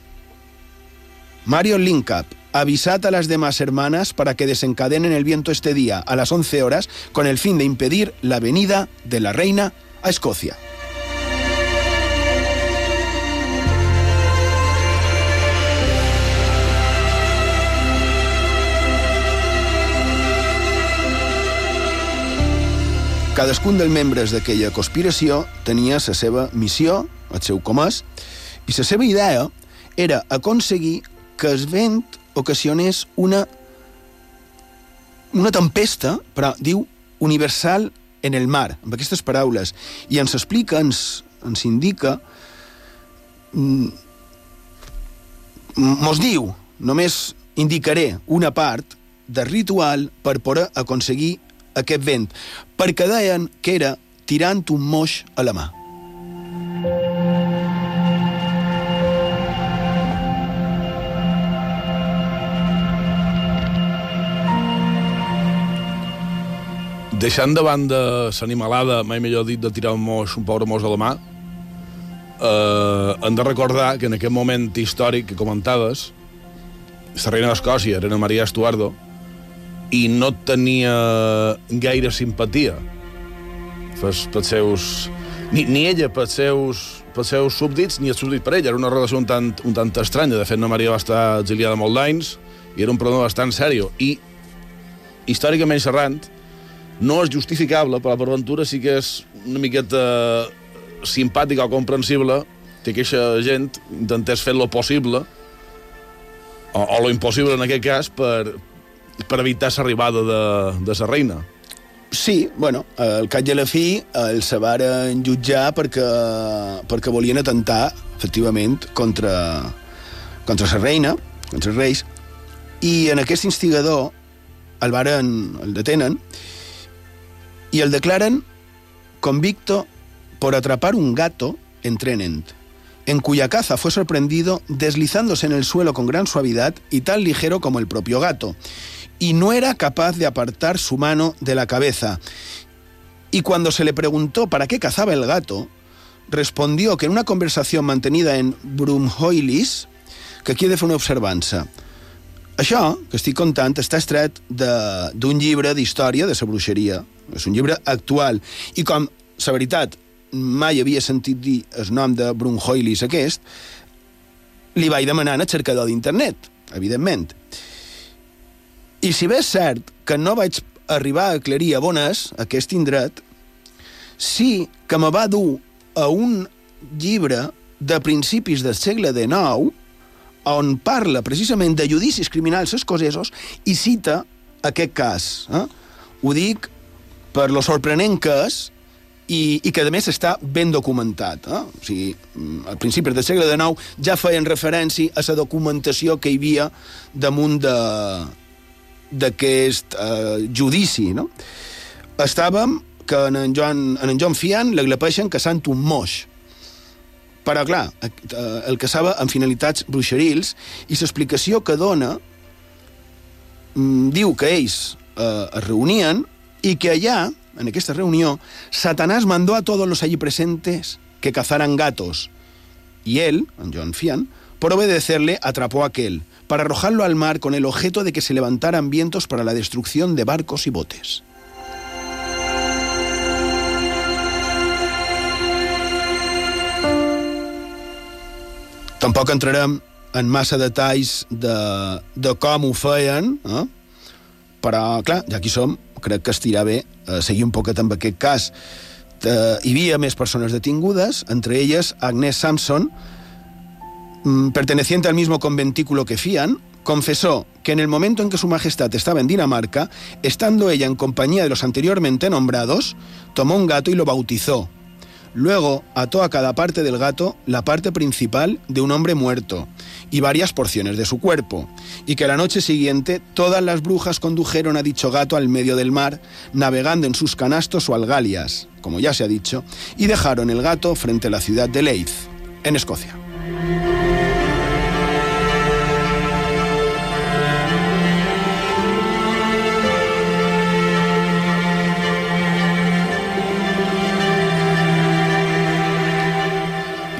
Marion Lincap, avisad a las demás hermanas para que desencadenen el viento este día a las 11 horas con el fin de impedir la venida de la reina a Escocia. Cadascun dels membres d'aquella conspiració tenia la seva missió, el seu comès, i seva idea era aconseguir que el vent ocasionés una una tempesta, però diu universal en el mar, amb aquestes paraules, i ens explica, ens, ens indica, mm, mos diu, només indicaré una part del ritual per poder aconseguir aquest vent, perquè deien que era tirant un moix a la mà. Deixant de banda l'animalada, mai millor dit, de tirar un moix, un pobre moix a la mà, eh, hem de recordar que en aquest moment històric que comentaves, la reina d'Escòcia era Maria Estuardo, i no tenia gaire simpatia pels, pels seus... Ni, ni ella pels seus, pels seus súbdits, ni els súbdits per ella. Era una relació un tant, un tant estranya. De fet, na Maria va estar exiliada molt d'anys i era un problema bastant sèrio. I, històricament xerrant, no és justificable, però per Ventura sí que és una miqueta simpàtica o comprensible que aquesta gent intentés fer lo possible o, o lo impossible en aquest cas per, per evitar l'arribada de, de la reina. Sí, bueno, al cap i a la fi el se varen jutjar perquè, perquè volien atentar, efectivament, contra, contra la reina, contra els reis, i en aquest instigador el varen, el detenen, y el declaran convicto por atrapar un gato en Trenent, en cuya caza fue sorprendido deslizándose en el suelo con gran suavidad y tan ligero como el propio gato, y no era capaz de apartar su mano de la cabeza. Y cuando se le preguntó para qué cazaba el gato, respondió que en una conversación mantenida en Brumhoilis, que aquí de una observança, això que estic contant està estret d'un llibre d'història de la bruixeria. És un llibre actual. I com, la veritat, mai havia sentit dir el nom de Brunhoilis aquest, li vaig demanar en el cercador d'internet, evidentment. I si bé és cert que no vaig arribar a aclarir a on és aquest indret, sí que me va dur a un llibre de principis del segle XIX on parla precisament de judicis criminals escocesos i cita aquest cas. Eh? Ho dic per lo sorprenent que és i, i que a més està ben documentat. Eh? O sigui, mm, al principi del segle XIX ja feien referència a la documentació que hi havia damunt d'aquest eh, judici. No? Estàvem que en en Joan, en en Joan Fian l'aglapeixen caçant un moix. Però, clar, eh, el caçava amb finalitats bruixerils i l'explicació que dona mm, diu que ells eh, es reunien y que allá, en esta reunión, Satanás mandó a todos los allí presentes que cazaran gatos. Y él, John Fian, por obedecerle, atrapó a aquel, para arrojarlo al mar con el objeto de que se levantaran vientos para la destrucción de barcos y botes. Tampoc entrarem en massa detalls de, de com ho feien, eh? però, aquí som, crec que estirà bé eh, seguir un poquet amb aquest cas. Eh, hi havia més persones detingudes, entre elles Agnès Samson, mm, perteneciente al mismo conventículo que Fian, confesó que en el momento en que su majestad estaba en Dinamarca, estando ella en compañía de los anteriormente nombrados, tomó un gato y lo bautizó, Luego ató a cada parte del gato la parte principal de un hombre muerto y varias porciones de su cuerpo, y que la noche siguiente todas las brujas condujeron a dicho gato al medio del mar, navegando en sus canastos o algalias, como ya se ha dicho, y dejaron el gato frente a la ciudad de Leith, en Escocia.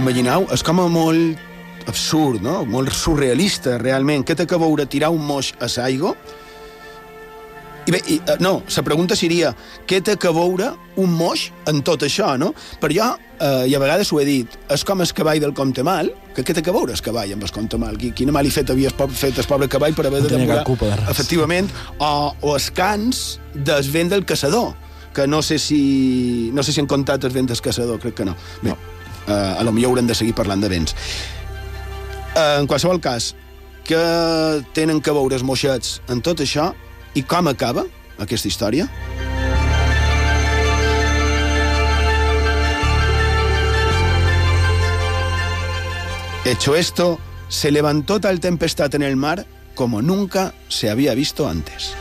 Imagineu, és com a molt absurd, no? molt surrealista, realment. Què té que veure tirar un moix a l'aigua? I bé, i, uh, no, la pregunta seria què té que veure un moix en tot això, no? Per jo, uh, i a vegades ho he dit, és com el cavall del comte mal, que què té que veure el cavall amb el comte mal? Quina mal i fet havia fet el pobre cavall per haver no de demorar... De efectivament, o, o els cants del vent del caçador, que no sé si, no sé si han comptat el vent del caçador, crec que no. Bé, no eh, a lo millor haurem de seguir parlant de vents. Eh, en qualsevol cas, que tenen que veure els moixets en tot això i com acaba aquesta història? Hecho esto, se levantó tal tempestad en el mar como nunca se había visto antes.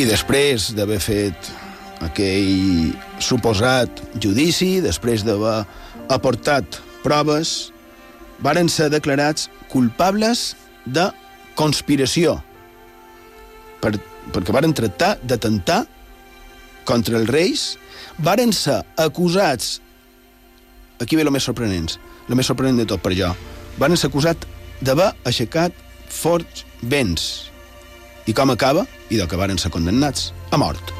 I després d'haver fet aquell suposat judici, després d'haver aportat proves, varen ser declarats culpables de conspiració, per, perquè varen tractar d'atemptar contra els reis, varen ser acusats, aquí ve el més sorprenent, el més sorprenent de tot per jo, varen ser acusats d'haver aixecat forts vents, i com acaba? I de que varen ser condemnats a mort.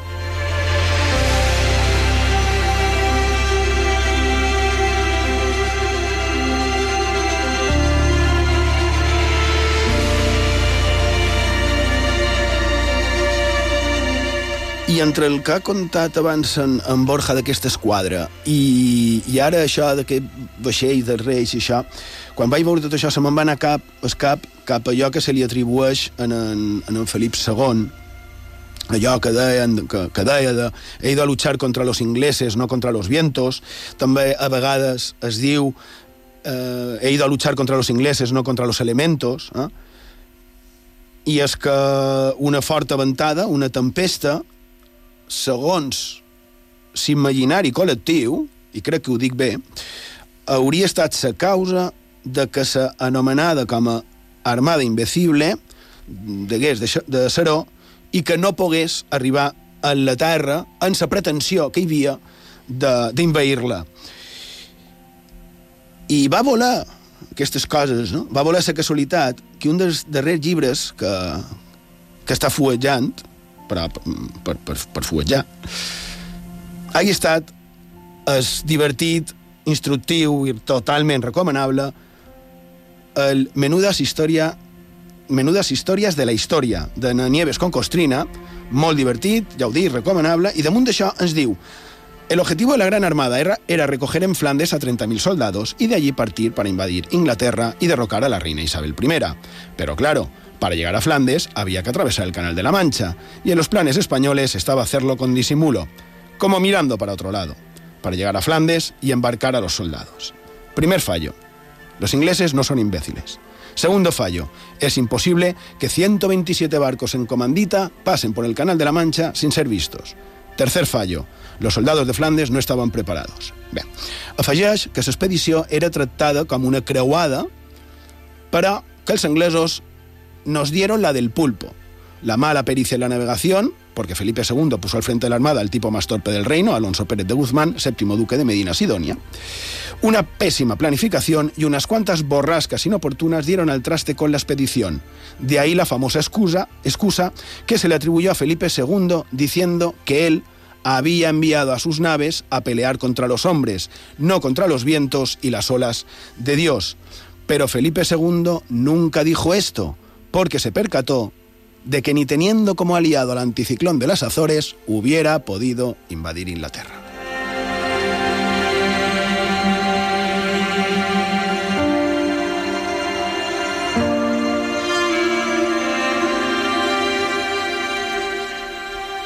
I entre el que ha contat abans en, en Borja d'aquesta esquadra i, i ara això d'aquest vaixell dels reis i això, quan vaig veure tot això se me'n va anar cap, cap cap allò que se li atribueix en, en en Felip II, allò que deien, que, que deia de he a luchar contra los ingleses, no contra los vientos, també a vegades es diu eh, he a luchar contra los ingleses, no contra los elementos, eh? i és que una forta ventada, una tempesta, segons l'imaginari col·lectiu, i crec que ho dic bé, hauria estat la causa de que s'anomenada com a armada invencible degués de, de Seró i que no pogués arribar a la terra en la pretensió que hi havia d'invair-la. I va volar aquestes coses, no? Va voler la casualitat que un dels darrers llibres que, que està fuetjant per, per, per, per fuetjar, hagi estat és divertit, instructiu i totalment recomanable el Menudas Historia Menudas històries de la història de Nieves con Costrina, molt divertit, ja ho dic, recomanable, i damunt d'això ens diu El objetivo de la Gran Armada era, era recoger en Flandes a 30.000 soldados y de allí partir para invadir Inglaterra y derrocar a la reina Isabel I. Pero claro, para llegar a Flandes había que atravesar el Canal de la Mancha, y en los planes españoles estaba hacerlo con disimulo, como mirando para otro lado, para llegar a Flandes y embarcar a los soldados. Primer fallo. Los ingleses no son imbéciles. Segundo fallo. Es imposible que 127 barcos en comandita pasen por el Canal de la Mancha sin ser vistos. Tercer fallo. Los soldados de Flandes no estaven preparats. Bé, afegeix que l'expedició era tractada com una creuada, però que els anglesos nos dieron la del pulpo. La mala pericia en la navegación, porque Felipe II puso al frente de la Armada al tipo más torpe del reino, Alonso Pérez de Guzmán, séptimo duque de Medina Sidonia. Una pésima planificación y unas cuantas borrascas inoportunas dieron al traste con la expedición. De ahí la famosa excusa, excusa que se le atribuyó a Felipe II diciendo que él había enviado a sus naves a pelear contra los hombres, no contra los vientos y las olas de Dios. Pero Felipe II nunca dijo esto, porque se percató de que ni teniendo como aliado al anticiclón de las Azores hubiera podido invadir Inglaterra.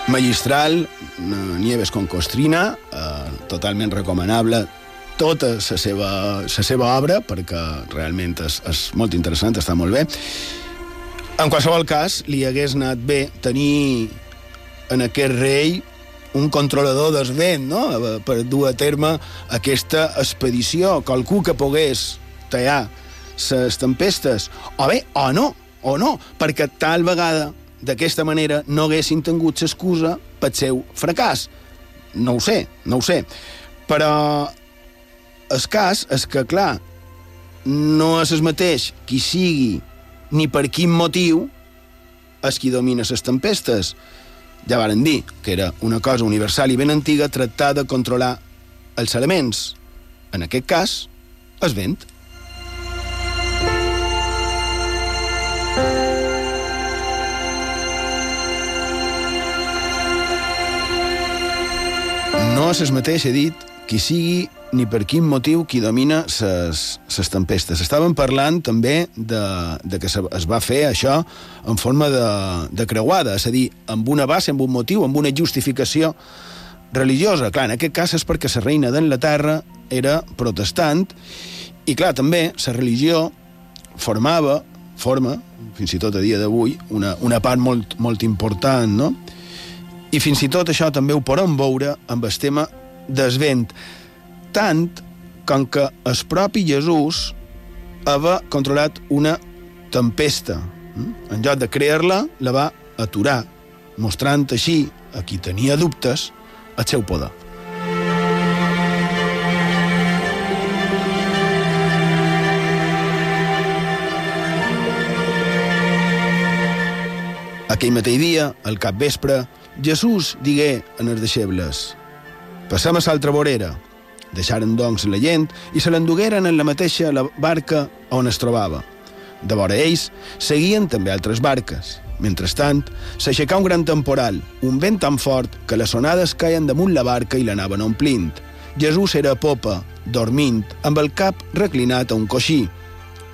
Magistral, Nieves con Costrina, eh, totalment recomanable tota la seva, la seva obra, perquè realment és, és molt interessant, està molt bé. En qualsevol cas, li hagués anat bé tenir en aquest rei un controlador del vent, no?, per dur a terme aquesta expedició, qualcú que pogués tallar les tempestes, o bé, o no, o no, perquè tal vegada d'aquesta manera no haguessin tingut l'excusa pel seu fracàs. No ho sé, no ho sé. Però el cas és que, clar, no és el mateix qui sigui ni per quin motiu és qui domina les tempestes. Ja varen dir que era una cosa universal i ben antiga tractar de controlar els elements. En aquest cas, el vent. No és el mateix, he dit, qui sigui ni per quin motiu qui domina les tempestes. Estàvem parlant també de, de que es va fer això en forma de, de creuada, és a dir, amb una base, amb un motiu, amb una justificació religiosa. Clar, en aquest cas és perquè la reina d'Anglaterra era protestant i, clar, també la religió formava, forma, fins i tot a dia d'avui, una, una part molt, molt important, no? I fins i tot això també ho podem veure amb el tema del vent. Tant com que el propi Jesús havia controlat una tempesta. En lloc de crear-la, la va aturar, mostrant així a qui tenia dubtes el seu poder. Aquell mateix dia, al cap vespre, Jesús digué en els deixebles «Passem a l'altra vorera». Deixaren, doncs, la gent i se l'endugueren en la mateixa la barca on es trobava. De vora ells seguien també altres barques. Mentrestant, s'aixecà un gran temporal, un vent tan fort que les onades caien damunt la barca i l'anaven omplint. Jesús era a popa, dormint, amb el cap reclinat a un coixí.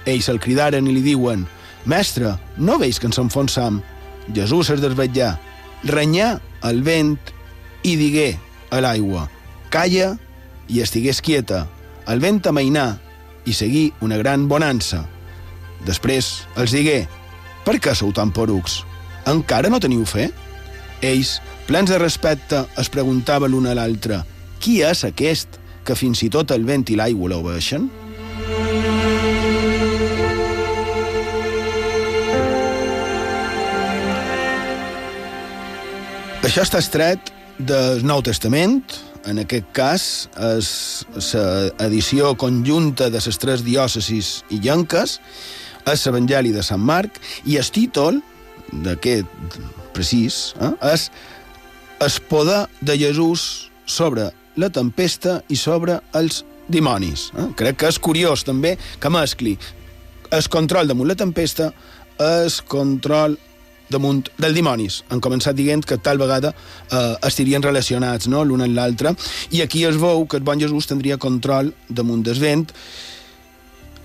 Ells el cridaren i li diuen «Mestre, no veus que ens enfonsam?» Jesús es desvetllà, renyà el vent i digué a l'aigua «Calla i estigués quieta. El vent amainà i seguí una gran bonança. Després els digué «Per què sou tan porucs? Encara no teniu fe?» Ells, plens de respecte, es preguntaven l'un a l'altre «Qui és aquest que fins i tot el vent i l'aigua l'obeixen?» Això està estret del Nou Testament, en aquest cas és l'edició conjunta de les tres diòcesis i llenques, és l'Evangeli de Sant Marc, i el títol d'aquest precís eh, és el poder de Jesús sobre la tempesta i sobre els dimonis. Eh? Crec que és curiós també que mescli el control damunt la tempesta, el control damunt del dimonis. Han començat dient que tal vegada eh, estarien relacionats no? l'un amb l'altre, i aquí es veu que el bon Jesús tindria control damunt del vent,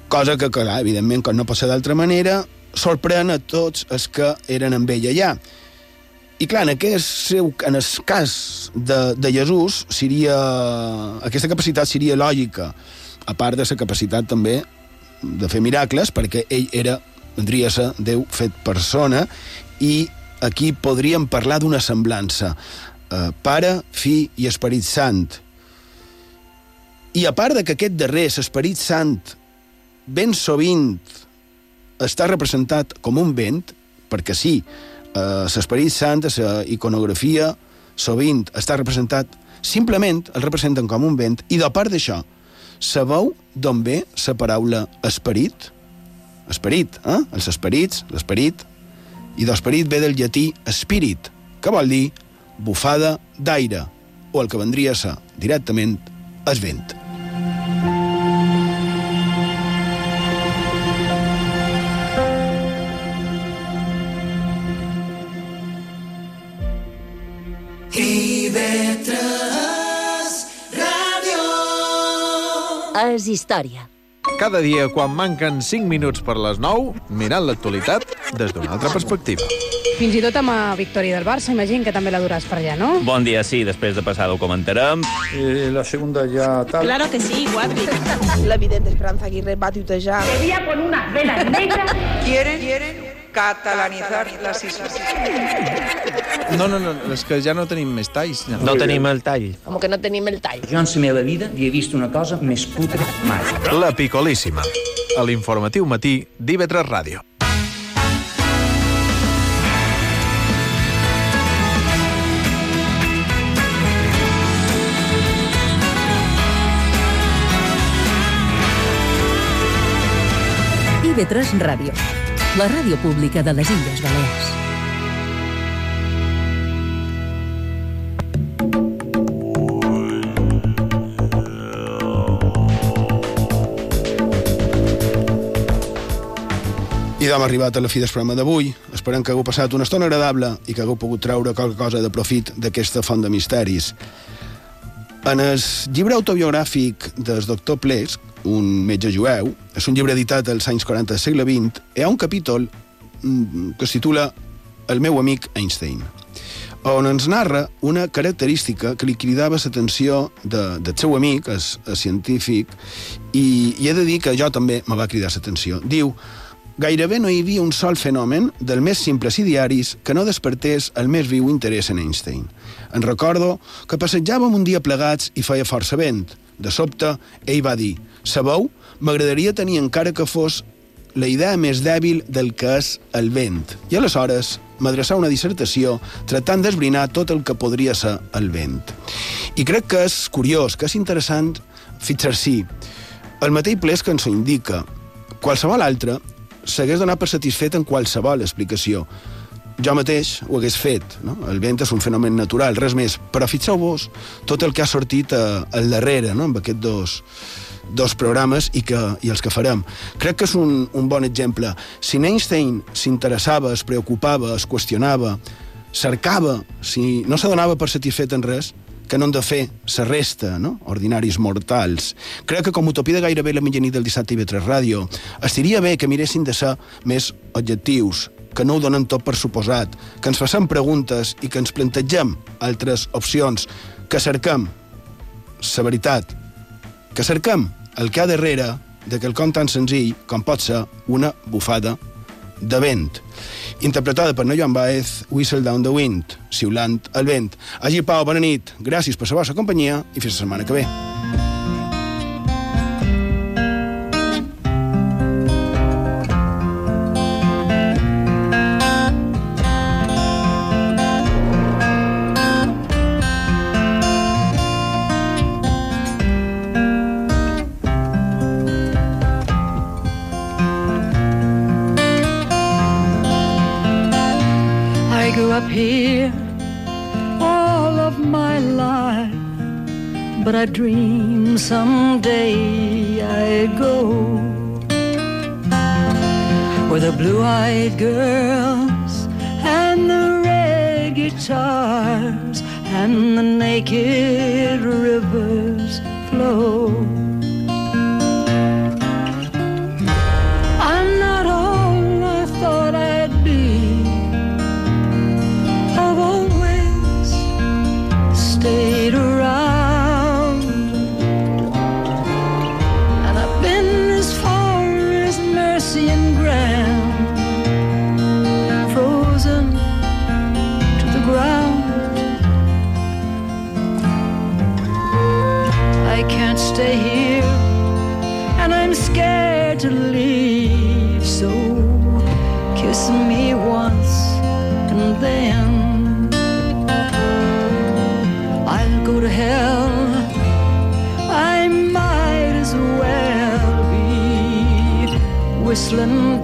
cosa que, clar, evidentment, com no passa d'altra manera, sorprèn a tots els que eren amb ell allà. I clar, en, aquest seu, en el cas de, de Jesús, seria, aquesta capacitat seria lògica, a part de la capacitat també de fer miracles, perquè ell era, vendria a ser Déu fet persona, i aquí podríem parlar d'una semblança. Eh, pare, fill i Esperit Sant. I a part de que aquest darrer, l'Esperit Sant, ben sovint està representat com un vent, perquè sí, eh, Sant, la iconografia, sovint està representat, simplement el representen com un vent, i de part d'això, sabeu d'on ve la paraula esperit? Esperit, eh? Els esperits, l'esperit, i d'esperit ve del llatí spirit, que vol dir bufada d'aire, o el que vendria a ser directament es vent. És història. Cada dia, quan manquen 5 minuts per les 9, mirant l'actualitat des d'una altra perspectiva. Fins i tot amb la victòria del Barça, imagino que també la duràs per allà, no? Bon dia, sí, després de passar ho comentarem. Eh, la segunda ya tal. Claro que sí, guapi. La vidente Esperanza Aguirre va tuitejar. Sería con unas velas negras. Quieren, quieren catalanizar las islas. No, no, no, és que ja no tenim més talls. Ja. No tenim el tall. Como que no tenim el tall. Jo en la meva vida hi he vist una cosa més putre mai. La Picolíssima, a l'informatiu matí d'IV3 Ràdio. IB3 Ràdio, la ràdio pública de les Illes Balears. I hem arribat a la fi del programa d'avui. Esperem que hagueu passat una estona agradable i que hagueu pogut treure qualque cosa de profit d'aquesta font de misteris. En el llibre autobiogràfic del doctor Plesk, un metge jueu, és un llibre editat als anys 40 del segle XX, hi ha un capítol mm, que es titula El meu amic Einstein, on ens narra una característica que li cridava l'atenció de, del seu amic, el, el científic, i, i he de dir que jo també me va cridar l'atenció. Diu, Gairebé no hi havia un sol fenomen, del més simples i diaris, que no despertés el més viu interès en Einstein. En recordo que passejàvem un dia plegats i feia força vent. De sobte, ell va dir, sabeu, m'agradaria tenir encara que fos la idea més dèbil del que és el vent. I aleshores m'adreçar una dissertació tractant d'esbrinar tot el que podria ser el vent. I crec que és curiós, que és interessant fixar-s'hi. El mateix ples que ens ho indica. Qualsevol altre s'hagués donat per satisfet en qualsevol explicació. Jo mateix ho hagués fet. No? El vent és un fenomen natural, res més. Però fixeu-vos tot el que ha sortit a, al darrere, no? amb aquests dos, dos programes i, que, i els que farem. Crec que és un, un bon exemple. Si Einstein s'interessava, es preocupava, es qüestionava, cercava, si no s'adonava per satisfet en res, que no han de fer la resta, no? ordinaris mortals. Crec que com utopia de gairebé la mitjanit del dissabte i 3 Ràdio, estaria bé que miressin de ser més objectius, que no ho donen tot per suposat, que ens facem preguntes i que ens plantegem altres opcions, que cerquem la veritat, que cerquem el que ha darrere de quelcom tan senzill com pot ser una bufada de vent. Interpretada per Noyan Baez, Whistle Down the Wind, Siulant el vent. Hagi Pau, bona nit, gràcies per la vostra companyia i fins la setmana que ve. But I dream someday I'd go where the blue eyed girls and the red guitars and the naked rivers flow.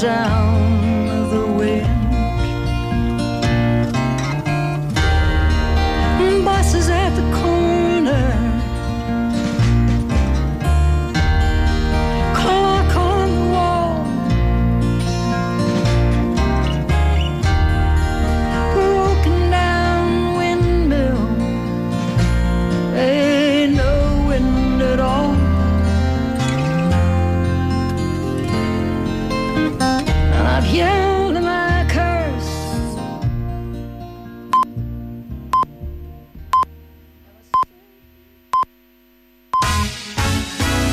Down